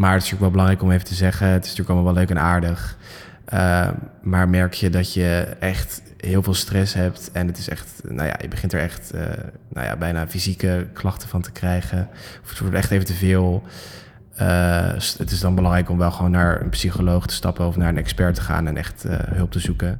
maar het is natuurlijk wel belangrijk om even te zeggen, het is natuurlijk allemaal wel leuk en aardig. Uh, maar merk je dat je echt heel veel stress hebt en het is echt, nou ja, je begint er echt, uh, nou ja, bijna fysieke klachten van te krijgen. Of het wordt echt even te veel. Uh, het is dan belangrijk om wel gewoon naar een psycholoog te stappen of naar een expert te gaan en echt hulp te zoeken.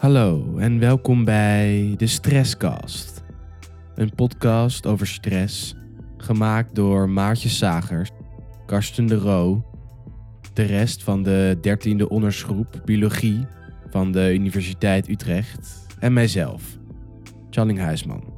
Hallo en welkom bij de Stresscast. Een podcast over stress, gemaakt door Maartje Sagers, Karsten de Roo, de rest van de 13e ondersgroep Biologie van de Universiteit Utrecht en mijzelf, Challing Huisman.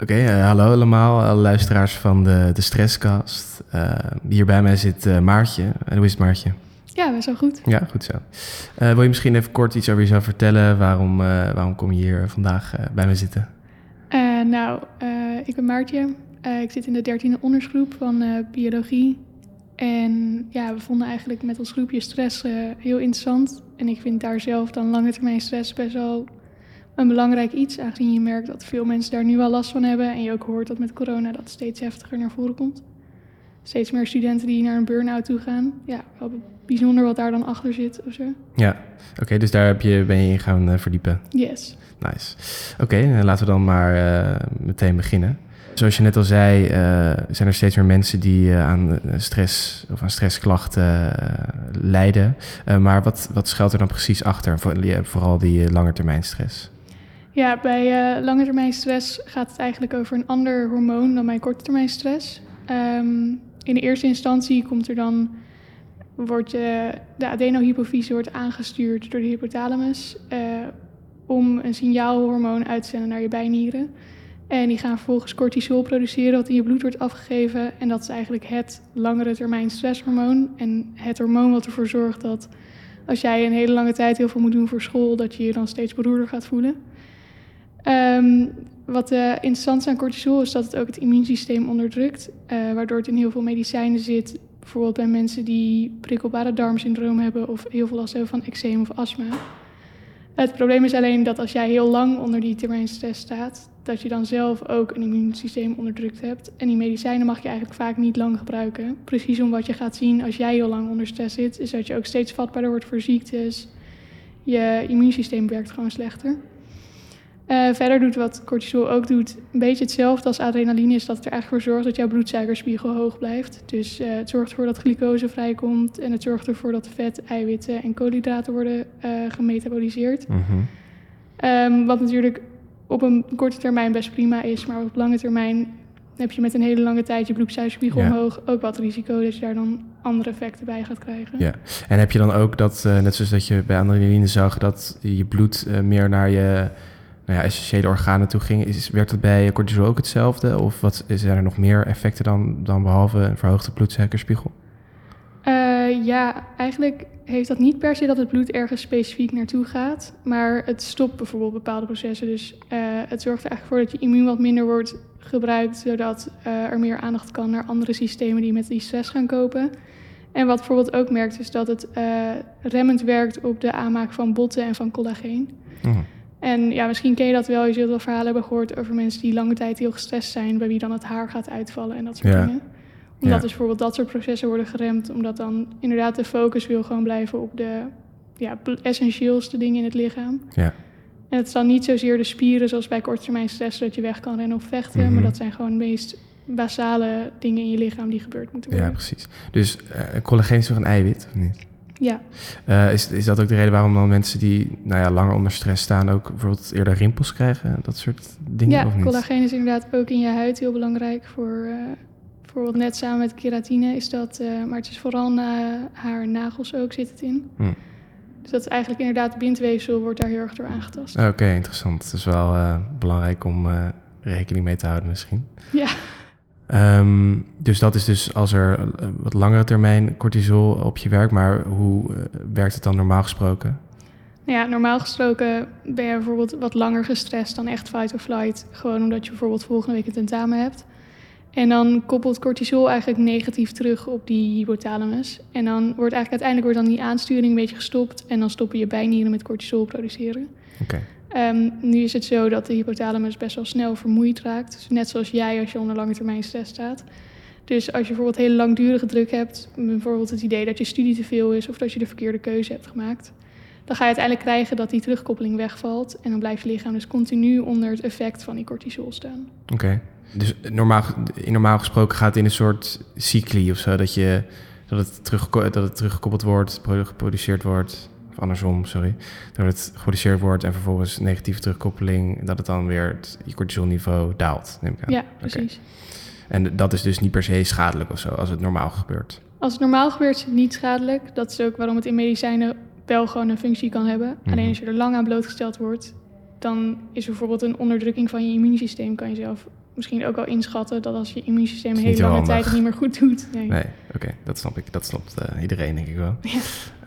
Oké, eh, hallo allemaal, alle luisteraars van de, de Stresscast. Uh, hier bij mij zit uh, Maartje. hoe is het Maartje? Ja, best wel goed. Ja, goed zo. wil je misschien even kort iets over jezelf vertellen? Waarom, waarom kom je hier vandaag bij mij zitten? nou, ik ben Maartje. ik zit in de dertiende ondersgroep van biologie. En ja, we vonden eigenlijk met ons groepje stress heel interessant. En ik vind daar zelf dan lange termijn stress best wel een belangrijk iets, aangezien je merkt dat veel mensen daar nu wel last van hebben. En je ook hoort dat met corona dat steeds heftiger naar voren komt. Steeds meer studenten die naar een burn-out toe gaan. Ja, wel bijzonder wat daar dan achter zit of zo. Ja, oké, dus daar heb je, ben je in gaan uh, verdiepen? Yes. Nice. Oké, okay, laten we dan maar uh, meteen beginnen. Zoals je net al zei, uh, zijn er steeds meer mensen die aan stress of aan stressklachten lijden. maar wat, wat schuilt er dan precies achter? Vooral die langetermijnstress. Ja, bij uh, lange termijn stress gaat het eigenlijk over een ander hormoon dan bij korte termijn stress. Um, in de eerste instantie komt er dan, wordt uh, de adenohypofyse wordt aangestuurd door de hypothalamus uh, om een signaalhormoon uit te zenden naar je bijnieren. En die gaan vervolgens cortisol produceren, wat in je bloed wordt afgegeven. En dat is eigenlijk het langere termijn stresshormoon. En het hormoon wat ervoor zorgt dat als jij een hele lange tijd heel veel moet doen voor school, dat je je dan steeds beroerder gaat voelen. Um, wat uh, interessant is aan cortisol is dat het ook het immuunsysteem onderdrukt, uh, waardoor het in heel veel medicijnen zit. Bijvoorbeeld bij mensen die prikkelbare darmsyndroom hebben of heel veel last hebben van eczeem of astma. Het probleem is alleen dat als jij heel lang onder die termijnstress staat, dat je dan zelf ook een immuunsysteem onderdrukt hebt. En die medicijnen mag je eigenlijk vaak niet lang gebruiken. Precies om wat je gaat zien als jij heel lang onder stress zit, is dat je ook steeds vatbaarder wordt voor ziektes. Je immuunsysteem werkt gewoon slechter. Uh, verder doet wat cortisol ook doet, een beetje hetzelfde als adrenaline, is dat het er eigenlijk voor zorgt dat jouw bloedsuikerspiegel hoog blijft. Dus uh, het zorgt ervoor dat glucose vrijkomt en het zorgt ervoor dat vet, eiwitten en koolhydraten worden uh, gemetaboliseerd. -hmm. um, wat natuurlijk op een korte termijn best prima is, maar op lange termijn heb je met een hele lange tijd je bloedsuikerspiegel ja. omhoog ook wat risico dat je daar dan andere effecten bij gaat krijgen. Ja, en heb je dan ook dat, net zoals dat je bij adrenaline zag, dat je bloed meer naar je nou ja, essentiële organen toe ging. Is, werkt dat bij cortisol ook hetzelfde? Of wat, zijn er nog meer effecten dan, dan behalve een verhoogde bloedsuikerspiegel? Uh, ja, eigenlijk heeft dat niet per se dat het bloed ergens specifiek naartoe gaat. Maar het stopt bijvoorbeeld bepaalde processen. Dus uh, het zorgt er eigenlijk voor dat je immuun wat minder wordt gebruikt. Zodat uh, er meer aandacht kan naar andere systemen die met die stress gaan kopen. En wat bijvoorbeeld ook merkt is dat het remmend werkt op de aanmaak van botten en van collageen. Mm. En ja, misschien ken je dat wel. Je zult wel verhalen hebben gehoord over mensen die lange tijd heel gestrest zijn, bij wie dan het haar gaat uitvallen en dat soort dingen. Omdat dus bijvoorbeeld dat soort processen worden geremd, omdat dan inderdaad de focus wil gewoon blijven op de ja, essentieelste dingen in het lichaam. Ja. En het is dan niet zozeer de spieren zoals bij korttermijn stress, dat je weg kan rennen of vechten, maar mhm. dat zijn gewoon de meest basale dingen in je lichaam die gebeurd moeten worden. Ja, precies. Dus uh, collageen is toch een eiwit, of niet? Ja. Uh, is, is dat ook de reden waarom dan mensen die nou ja, langer onder stress staan ook bijvoorbeeld eerder rimpels krijgen? Dat soort dingen? Ja, collageen is inderdaad ook in je huid heel belangrijk voor... Uh, bijvoorbeeld net samen met keratine is dat... Uh, maar het is vooral na haar nagels ook zit het in. Hm. Dus dat is eigenlijk inderdaad bindweefsel wordt daar heel erg door aangetast. Oké, interessant. Het is wel belangrijk om rekening mee te houden misschien. Ja. Um, dus dat is dus als er wat langere termijn cortisol op je werkt. Maar hoe uh, werkt het dan normaal gesproken? Nou ja, normaal gesproken ben je bijvoorbeeld wat langer gestrest dan echt fight or flight. Gewoon omdat je bijvoorbeeld volgende week een tentamen hebt. En dan koppelt cortisol eigenlijk negatief terug op die hypothalamus. En dan wordt eigenlijk uiteindelijk wordt dan die aansturing een beetje gestopt. En dan stoppen je bijnieren met cortisol produceren. Oké. Okay. Um, nu is het zo dat de hypothalamus best wel snel vermoeid raakt. Dus net zoals jij als je onder lange termijn stress staat. Dus als je bijvoorbeeld hele langdurige druk hebt, bijvoorbeeld het idee dat je studie te veel is of dat je de verkeerde keuze hebt gemaakt, dan ga je uiteindelijk krijgen dat die terugkoppeling wegvalt. En dan blijft je lichaam dus continu onder het effect van die cortisol staan. Oké. Dus normaal, normaal gesproken gaat het in een soort cycli of zo, dat, je, dat, het, terug, dat het teruggekoppeld wordt, geproduceerd wordt, of andersom, sorry, dat het geproduceerd wordt en vervolgens negatieve terugkoppeling, dat het dan weer het cortisolniveau daalt, neem ik aan. Ja, precies. Okay. En dat is dus niet per se schadelijk of zo, als het normaal gebeurt? Als het normaal gebeurt, is het niet schadelijk. Dat is ook waarom het in medicijnen wel gewoon een functie kan hebben. Mm -hmm. Alleen als je er lang aan blootgesteld wordt, dan is bijvoorbeeld een onderdrukking van je immuunsysteem, kan je zelf misschien ook al inschatten dat als je immuunsysteem hele lange tijd het niet meer goed doet. Nee, nee oké, okay, dat snap ik. Dat snapt uh, iedereen, denk ik wel. Ja.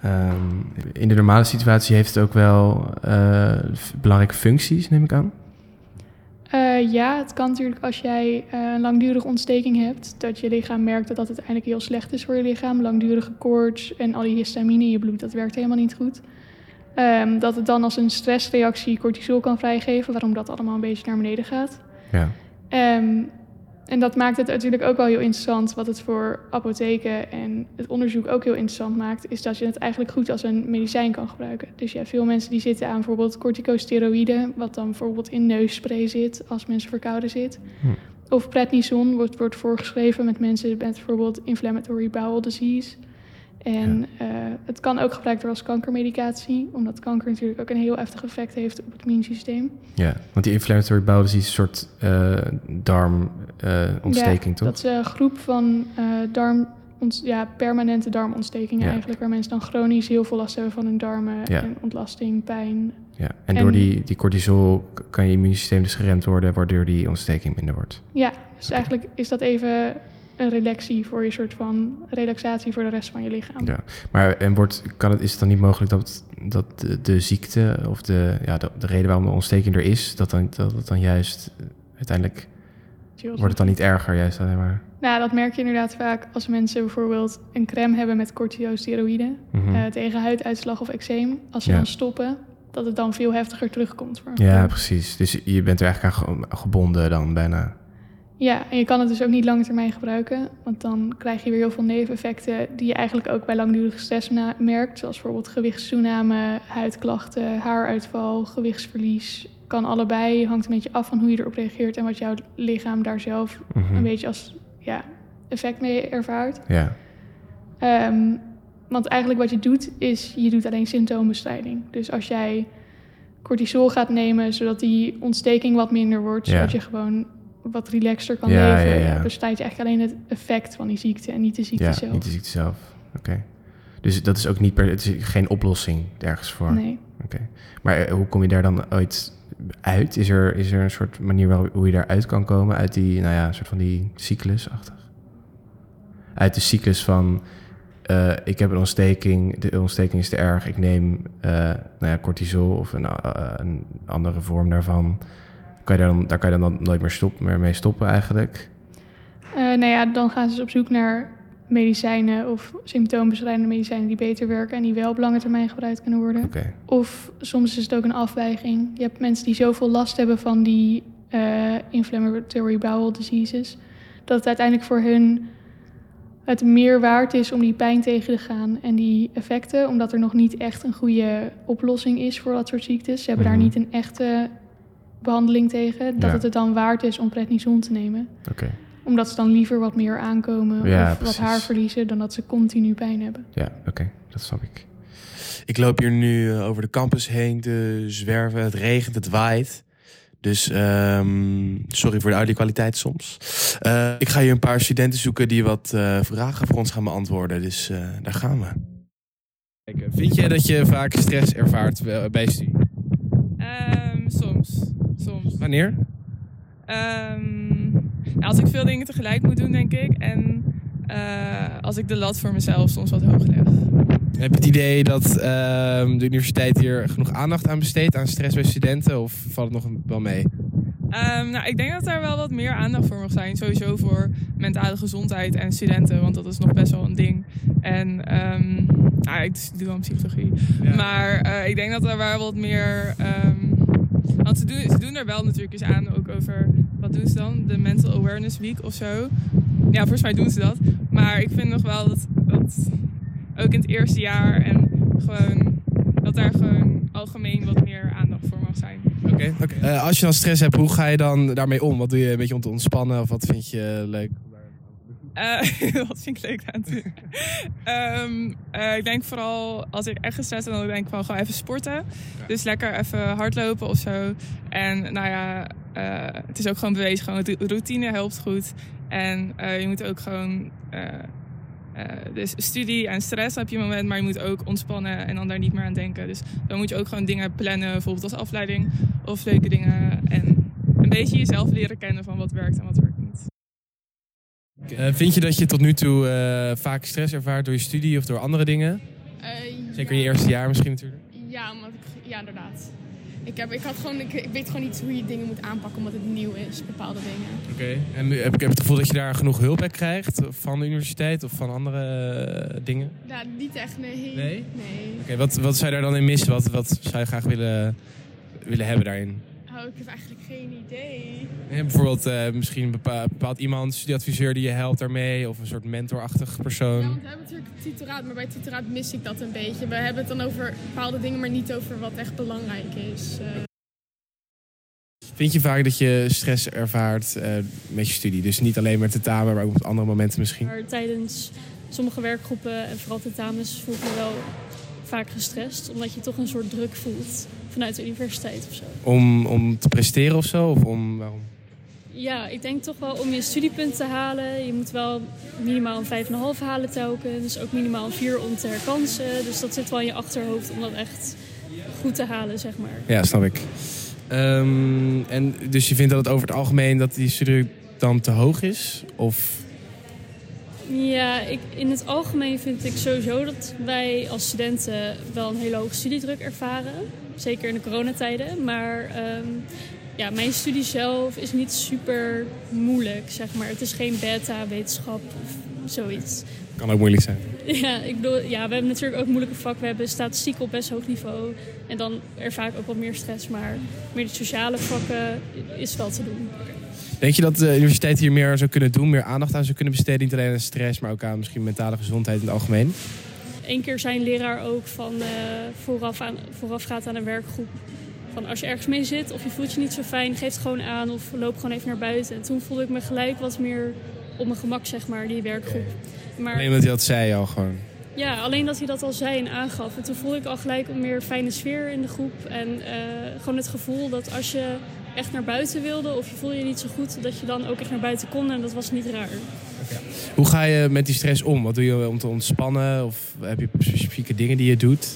Um, in de normale situatie heeft het ook wel uh, belangrijke functies, neem ik aan. Uh, ja, het kan natuurlijk als jij een langdurige ontsteking hebt, dat je lichaam merkt dat dat uiteindelijk heel slecht is voor je lichaam. Langdurige koorts en al die histamine in je bloed, dat werkt helemaal niet goed. Um, dat het dan als een stressreactie cortisol kan vrijgeven, waarom dat allemaal een beetje naar beneden gaat. Ja. Um, en dat maakt het natuurlijk ook wel heel interessant. Wat het voor apotheken en het onderzoek ook heel interessant maakt, is dat je het eigenlijk goed als een medicijn kan gebruiken. Dus je hebt veel mensen die zitten aan bijvoorbeeld corticosteroïden, wat dan bijvoorbeeld in neusspray zit als mensen verkouden zit. Hm. Of prednison wordt, wordt voorgeschreven met mensen met bijvoorbeeld inflammatory bowel disease. En ja. uh, het kan ook gebruikt worden als kankermedicatie, omdat kanker natuurlijk ook een heel heftig effect heeft op het immuunsysteem. Ja, want die inflammatory bowel disease is een soort uh, darmontsteking, ja, toch? dat is een groep van uh, darm, ont, ja, permanente darmontstekingen Ja. eigenlijk, waar mensen dan chronisch heel veel last hebben van hun darmen Ja. en ontlasting, pijn. Ja, en, En- door die, die cortisol kan je immuunsysteem dus geremd worden, waardoor die ontsteking minder wordt. Ja, dus eigenlijk is dat even een relaxie voor je soort van relaxatie voor de rest van je lichaam. Ja. Maar en wordt, kan het, is het dan niet mogelijk dat, dat de, de ziekte of de, ja, de, de reden waarom de ontsteking er is, dat, dan, dat het dan juist eh, uiteindelijk wordt het dan niet erger, juist alleen maar. Nou, dat merk je inderdaad vaak als mensen bijvoorbeeld een crème hebben met corticosteroïden eh, tegen huiduitslag of eczeem. Als ze Ja. dan stoppen, dat het dan veel heftiger terugkomt. Voor ja, precies. Dus je bent er eigenlijk aan ge- gebonden dan bijna. Ja, en je kan het dus ook niet lange termijn gebruiken. Want dan krijg je weer heel veel neveneffecten die je eigenlijk ook bij langdurige stress merkt. Zoals bijvoorbeeld gewichtstoename, huidklachten, haaruitval, gewichtsverlies. Kan allebei, hangt een beetje af van hoe je erop reageert en wat jouw lichaam daar zelf Mhm. een beetje als ja, effect mee ervaart. Ja, Ehm, want eigenlijk wat je doet, is je doet alleen symptoombestrijding. Dus als jij cortisol gaat nemen, zodat die ontsteking wat minder wordt, Ja. zodat je gewoon wat relaxter kan Ja, leven, ja, ja. bestrijd je eigenlijk alleen het effect van die ziekte en niet de ziekte ja zelf. niet de ziekte zelf. Oké. Dus dat is ook niet per, het is geen oplossing ergens voor. Nee. Oké. Maar eh, hoe kom je daar dan ooit uit? Is er, is er een soort manier waarop hoe je daaruit kan komen? Uit die, nou ja, soort van die cyclusachtig? Uit de cyclus van, eh, ik heb een ontsteking, de ontsteking is te erg, ik neem eh, nou ja, cortisol of een, een andere vorm daarvan. Kan je dan, daar kan je dan nooit meer, stop, meer mee stoppen eigenlijk? Eh, nou ja, dan gaan ze dus op zoek naar medicijnen of symptoombestrijdende medicijnen die beter werken en die wel op lange termijn gebruikt kunnen worden. Oké, Of soms is het ook een afwijking. Je hebt mensen die zoveel last hebben van die eh, inflammatory bowel diseases, dat het uiteindelijk voor hun het meer waard is om die pijn tegen te gaan en die effecten, omdat er nog niet echt een goede oplossing is voor dat soort ziektes. Ze hebben Mhm. daar niet een echte behandeling tegen, dat Ja. het het dan waard is om prednison te nemen. oké. Omdat ze dan liever wat meer aankomen Ja, of precies. wat haar verliezen dan dat ze continu pijn hebben. Ja, oké, dat snap ik. Ik loop hier nu eh, over de campus heen te zwerven. Het regent, het waait. Dus ehm, sorry voor de audio-kwaliteit soms. Eh, ik ga hier een paar studenten zoeken die wat eh, vragen voor ons gaan beantwoorden. Dus eh, daar gaan we. Vind jij dat je vaak stress ervaart bij studie? Wanneer? Um, als ik veel dingen tegelijk moet doen, denk ik. En uh, als ik de lat voor mezelf soms wat hoog leg. Heb je het idee dat uh, de universiteit hier genoeg aandacht aan besteedt aan stress bij studenten? Of valt het nog wel mee? Um, nou, ik denk dat er wel wat meer aandacht voor mag zijn. Sowieso voor mentale gezondheid en studenten. Want dat is nog best wel een ding. En um, nou, ik doe wel psychologie. Ja. Maar uh, ik denk dat er wel wat meer... Want ze doen, ze doen er wel natuurlijk eens aan ook over... Wat doen ze dan? De Mental Awareness Week of zo. Ja, volgens mij doen ze dat. Maar ik vind nog wel dat, dat ook in het eerste jaar en gewoon... Dat daar gewoon algemeen wat meer aandacht voor mag zijn. Oké. Okay, okay. uh, als je dan stress hebt, hoe ga je dan daarmee om? Wat doe je een beetje om te ontspannen? Of wat vind je leuk? Uh, wat vind ik leuk aan het doen? um, uh, ik denk vooral als ik echt gestrest ben, dan denk ik van gewoon even sporten. Ja. Dus lekker even hardlopen of zo. En nou ja, uh, het is ook gewoon bewezen, gewoon routine helpt goed. En je moet ook gewoon dus studie en stress heb je een moment, maar je moet ook ontspannen en dan daar niet meer aan denken. Dus dan moet je ook gewoon dingen plannen, bijvoorbeeld als afleiding of leuke dingen. En een beetje jezelf leren kennen van wat werkt en wat werkt. Uh, vind je dat je tot nu toe uh, vaak stress ervaart door je studie of door andere dingen? Zeker in je eerste jaar misschien natuurlijk. Ja, omdat ik, ja inderdaad. Ik, heb, ik, had gewoon, ik, ik weet gewoon niet hoe je dingen moet aanpakken omdat het nieuw is, bepaalde dingen. Oké, en heb ik heb het gevoel dat je daar genoeg hulp bij krijgt van de universiteit of van andere uh, dingen? Ja, niet echt, nee. Nee? Nee. Oké, wat, wat zou je daar dan in missen? Wat, wat zou je graag willen, willen hebben daarin? Oh, ik heb eigenlijk geen idee. Ja, bijvoorbeeld uh, misschien een bepaald, bepaald iemand, studieadviseur die je helpt daarmee, of een soort mentorachtig persoon. Ja, want we hebben natuurlijk tutoraat, maar bij tutoraat mis ik dat een beetje. We hebben het dan over bepaalde dingen, maar niet over wat echt belangrijk is. Uh... Vind je vaak dat je stress ervaart uh, met je studie? Dus niet alleen met tentamen, maar ook op andere momenten misschien? Maar tijdens sommige werkgroepen en vooral tentamens voel ik me wel vaak gestrest, omdat je toch een soort druk voelt vanuit de universiteit of zo. Om, om te presteren of zo? Of om, waarom? Ja, ik denk toch wel om je studiepunt te halen. Je moet wel minimaal een 5,5 halen telkens. Dus ook minimaal een 4 om te herkansen. Dus dat zit wel in je achterhoofd om dat echt goed te halen, zeg maar. Ja, snap ik. Um, en dus je vindt dat het over het algemeen dat die studie dan te hoog is? Of ja, ik, in het algemeen vind ik sowieso dat wij als studenten wel een hele hoge studiedruk ervaren. Zeker in de coronatijden. Maar um, ja, mijn studie zelf is niet super moeilijk, zeg maar. Het is geen beta-wetenschap of zoiets. Kan ook moeilijk zijn. Ja, ik bedoel, ja, we hebben natuurlijk ook moeilijke vakken. We hebben statistiek op best hoog niveau. En dan ervaar ik ook wat meer stress. Maar meer de sociale vakken is wel te doen. Denk je dat de universiteit hier meer zou kunnen doen, meer aandacht aan zou kunnen besteden? Niet alleen aan stress, maar ook aan misschien mentale gezondheid in het algemeen? Eén keer zijn leraar ook van uh, vooraf, aan, vooraf gaat aan een werkgroep. Van als je ergens mee zit of je voelt je niet zo fijn, geef het gewoon aan of loop gewoon even naar buiten. En toen voelde ik me gelijk wat meer op mijn gemak, zeg maar, die werkgroep. Maar, alleen dat hij dat zei al gewoon? Ja, alleen dat hij dat al zei en aangaf. En toen voelde ik al gelijk een meer fijne sfeer in de groep. En uh, gewoon het gevoel dat als je echt naar buiten wilde of je voelde je niet zo goed, dat je dan ook echt naar buiten kon en dat was niet raar. Hoe ga je met die stress om? Wat doe je om te ontspannen? Of heb je specifieke dingen die je doet?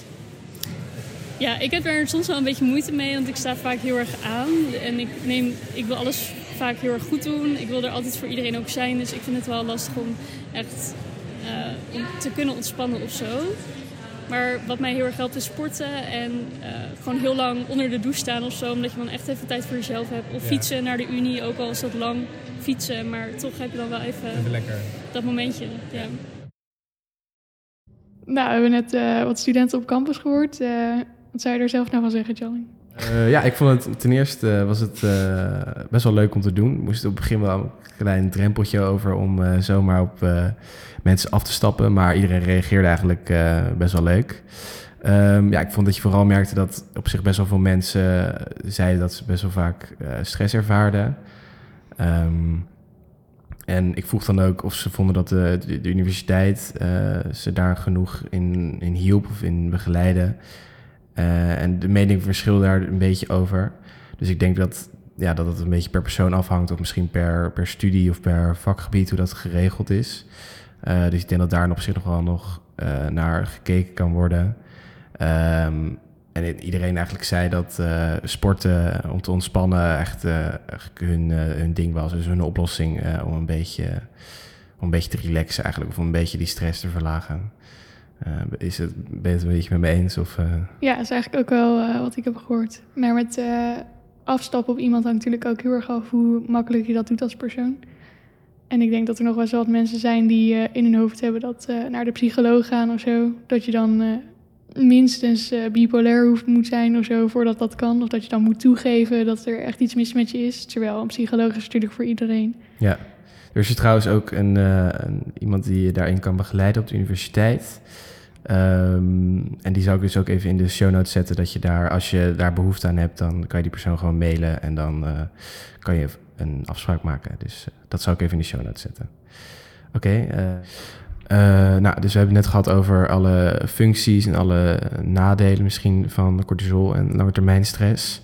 Ja, ik heb er soms wel een beetje moeite mee, want ik sta vaak heel erg aan. En ik, neem, ik wil alles vaak heel erg goed doen. Ik wil er altijd voor iedereen ook zijn. Dus ik vind het wel lastig om echt uh, om te kunnen ontspannen of zo. Maar wat mij heel erg helpt is sporten en uh, gewoon heel lang onder de douche staan of zo. Omdat je dan echt even tijd voor jezelf hebt. Of fietsen naar de unie, ook al is dat lang fietsen. Maar toch heb je dan wel even, even lekker. dat momentje. Ja. Nou, we hebben net uh, wat studenten op campus gehoord. Uh, wat zou je er zelf nou van zeggen, Jalling? Uh, ja, ik vond het ten eerste was het uh, best wel leuk om te doen. Ik moest op het begin wel een klein drempeltje over om uh, zomaar op mensen af te stappen. Maar iedereen reageerde eigenlijk best wel leuk. Um, ja, ik vond dat je vooral merkte dat op zich best wel veel mensen zeiden dat ze best wel vaak stress ervaarden. Um, en ik vroeg dan ook of ze vonden dat de, de, universiteit ze daar genoeg in, in hielp of in begeleiden. Uh, en de mening verschilde daar een beetje over. Dus ik denk dat, ja, dat het een beetje per persoon afhangt, of misschien per, per studie of per vakgebied, hoe dat geregeld is. Dus ik denk dat daar op zich nog wel nog naar gekeken kan worden. Ehm, en iedereen eigenlijk zei dat uh, sporten om te ontspannen echt hun, uh, hun ding was. Dus hun oplossing om, een beetje, om een beetje te relaxen eigenlijk. Of om een beetje die stress te verlagen. is het, ben je het een beetje met me eens? Of, Ja, dat is eigenlijk ook wel wat ik heb gehoord. Maar met afstappen op iemand hangt natuurlijk ook heel erg af hoe makkelijk je dat doet als persoon. En ik denk dat er nog wel eens wat mensen zijn die in hun hoofd hebben dat naar de psycholoog gaan of zo. Dat je dan minstens uh, bipolair hoeft moet zijn of zo voordat dat kan. Of dat je dan moet toegeven dat er echt iets mis met je is. Terwijl een psycholoog is natuurlijk voor iedereen. Ja, er is trouwens ook een, uh, een, iemand die je daarin kan begeleiden op de universiteit. Um, en die zou ik dus ook even in de show notes zetten. Dat je daar, als je daar behoefte aan hebt, dan kan je die persoon gewoon mailen. En dan uh, kan je een afspraak maken. Dus dat zou ik even in de show notes zetten. Oké. Uh, nou, dus we hebben het net gehad over alle functies en alle nadelen misschien van cortisol en langetermijnstress.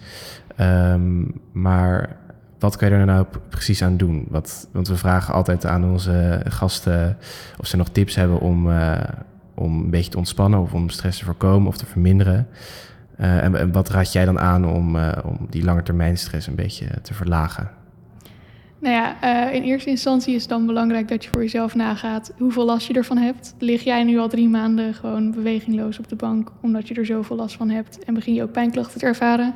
Um, maar wat kan je er nou precies aan doen? Wat, want we vragen altijd aan onze gasten of ze nog tips hebben om, uh, om een beetje te ontspannen of om stress te voorkomen of te verminderen. Uh, en, wat raad jij dan aan om, om die langetermijnstress een beetje te verlagen? Nou ja, uh, in eerste instantie is het dan belangrijk dat je voor jezelf nagaat hoeveel last je ervan hebt. Lig jij nu al drie maanden gewoon bewegingloos op de bank omdat je er zoveel last van hebt en begin je ook pijnklachten te ervaren,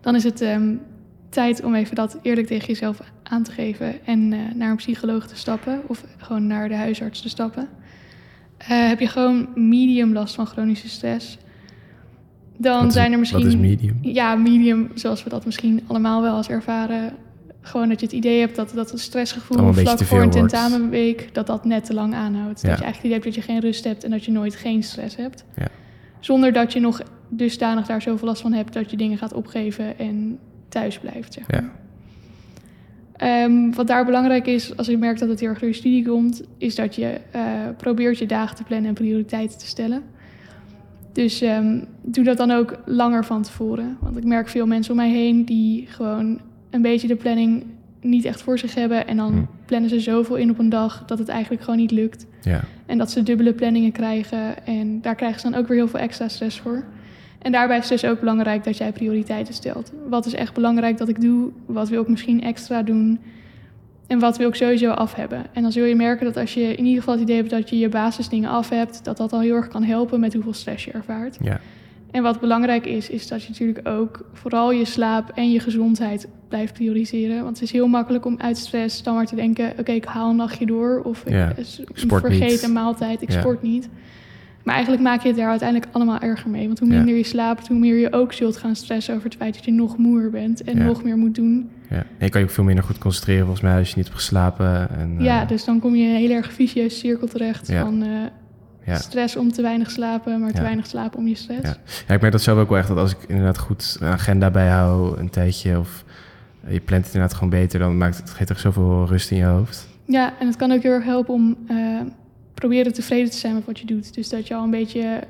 dan is het um, tijd om even dat eerlijk tegen jezelf aan te geven en uh, naar een psycholoog te stappen of gewoon naar de huisarts te stappen. Uh, heb je gewoon medium last van chronische stress, dan zijn er misschien. Wat is medium? Ja, medium, zoals we dat misschien allemaal wel als ervaren gewoon dat je het idee hebt dat, dat het stressgevoel vlak voor een tentamenweek... dat dat net te lang aanhoudt. Ja. Dat je eigenlijk het idee hebt dat je geen rust hebt... en dat je nooit geen stress hebt. Ja. Zonder dat je nog dusdanig daar zoveel last van hebt... dat je dingen gaat opgeven en thuis blijft, zeg maar. Ja. Um, wat daar belangrijk is, als je merkt dat het heel erg door je studie komt... is dat je uh, probeert je dagen te plannen en prioriteiten te stellen... Dus um, doe dat dan ook langer van tevoren. Want ik merk veel mensen om mij heen die gewoon een beetje de planning niet echt voor zich hebben. En dan Hm. plannen ze zoveel in op een dag dat het eigenlijk gewoon niet lukt. Ja. En dat ze dubbele planningen krijgen. En daar krijgen ze dan ook weer heel veel extra stress voor. En daarbij is het dus ook belangrijk dat jij prioriteiten stelt. Wat is echt belangrijk dat ik doe? Wat wil ik misschien extra doen? En wat wil ik sowieso af hebben? En dan zul je merken dat als je in ieder geval het idee hebt dat je je basisdingen af hebt, dat dat al heel erg kan helpen met hoeveel stress je ervaart. Ja. En wat belangrijk is, is dat je natuurlijk ook vooral je slaap en je gezondheid blijft prioriseren. Want het is heel makkelijk om uit stress dan maar te denken: oké, ik haal een nachtje door. Of Ja, ik, ik sport vergeet niet. een maaltijd, ik Ja. sport niet. Maar eigenlijk maak je het daar uiteindelijk allemaal erger mee. Want hoe Ja. minder je slaapt, hoe meer je ook zult gaan stressen over het feit dat je nog moeer bent en Ja. nog meer moet doen. Ja. En je kan je ook veel minder goed concentreren volgens mij als je niet hebt geslapen. En, eh, Ja, dus dan kom je in een heel erg vicieuze cirkel terecht Ja. van eh, ja. stress om te weinig slapen, maar te Ja. weinig slapen om je stress. Ja. Ik merk dat zelf ook wel echt. Dat als ik inderdaad goed een agenda bijhoud, een tijdje... of je plant het inderdaad gewoon beter... dan maakt het, geeft echt zoveel rust in je hoofd. Ja, en het kan ook heel erg helpen om eh, proberen tevreden te zijn met wat je doet. Dus dat je al een beetje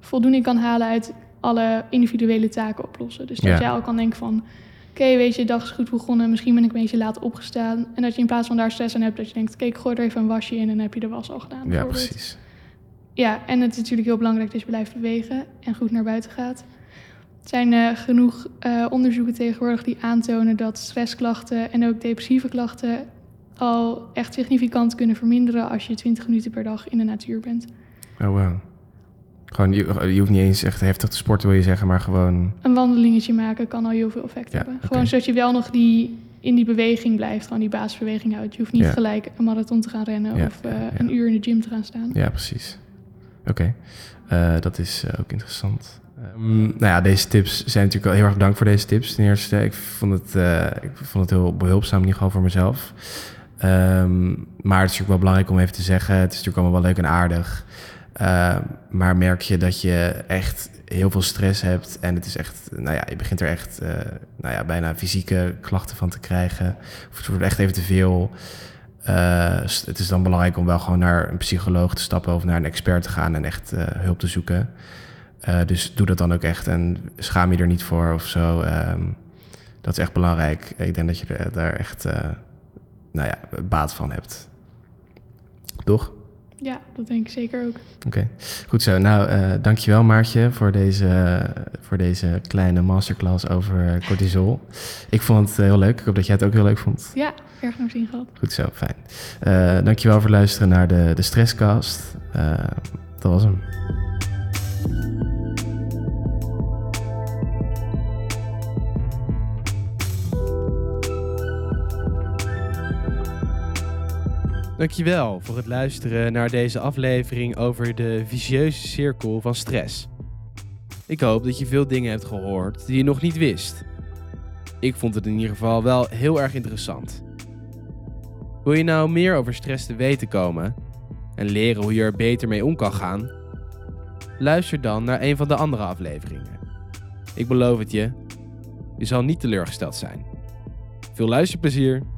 voldoening kan halen uit alle individuele taken oplossen. Dus dat jij al kan denken van... Oké, weet je, de dag is goed begonnen. Misschien ben ik een beetje laat opgestaan. En dat je in plaats van daar stress aan hebt... dat je denkt, oké, ik gooi er even een wasje in... en dan heb je de was al gedaan. Ja, precies. Ja, en het is natuurlijk heel belangrijk dat je blijft bewegen en goed naar buiten gaat. Er zijn eh, genoeg eh, onderzoeken tegenwoordig die aantonen dat stressklachten en ook depressieve klachten al echt significant kunnen verminderen als je 20 minuten per dag in de natuur bent. Oh, wow. Gewoon, je, je hoeft niet eens echt heftig te sporten, wil je zeggen, maar gewoon... Een wandelingetje maken kan al heel veel effect Ja, hebben. Gewoon zodat je wel nog die, in die beweging blijft, gewoon die basisbeweging houdt. Je hoeft niet Ja. gelijk een marathon te gaan rennen Ja, of eh, een uur in de gym te gaan staan. Ja, precies. Oké, Eh, dat is eh, ook interessant. Ehm, nou ja, deze tips zijn natuurlijk wel heel erg bedankt voor deze tips. Ten eerste, ik vond het, eh, ik vond het heel behulpzaam, in ieder geval voor mezelf. Ehm, maar het is natuurlijk wel belangrijk om even te zeggen, het is natuurlijk allemaal wel leuk en aardig. Ehm, maar merk je dat je echt heel veel stress hebt en het is echt, nou ja, je begint er echt, nou ja, bijna fysieke klachten van te krijgen. Of het wordt echt even te veel. Eh, het is dan belangrijk om wel gewoon naar een psycholoog te stappen of naar een expert te gaan en echt eh, hulp te zoeken. Eh, dus doe dat dan ook echt en schaam je er niet voor of zo. Ehm, dat is echt belangrijk. Ik denk dat je daar echt nou ja, baat van hebt. Toch? Ja, dat denk ik zeker ook. Oké, goed zo. Nou, uh, dankjewel Maartje voor deze, voor deze kleine masterclass over cortisol. Ik vond het heel leuk. Ik hoop dat jij het ook heel leuk vond. Ja, erg naar zin gehad. Goed zo, fijn. Uh, dankjewel voor het luisteren naar de, de Stresscast. Uh, dat was hem. Dankjewel voor het luisteren naar deze aflevering over de vicieuze cirkel van stress. Ik hoop dat je veel dingen hebt gehoord die je nog niet wist. Ik vond het in ieder geval wel heel erg interessant. Wil je nou meer over stress te weten komen en leren hoe je er beter mee om kan gaan? Luister dan naar een van de andere afleveringen. Ik beloof het je, je zal niet teleurgesteld zijn. Veel luisterplezier!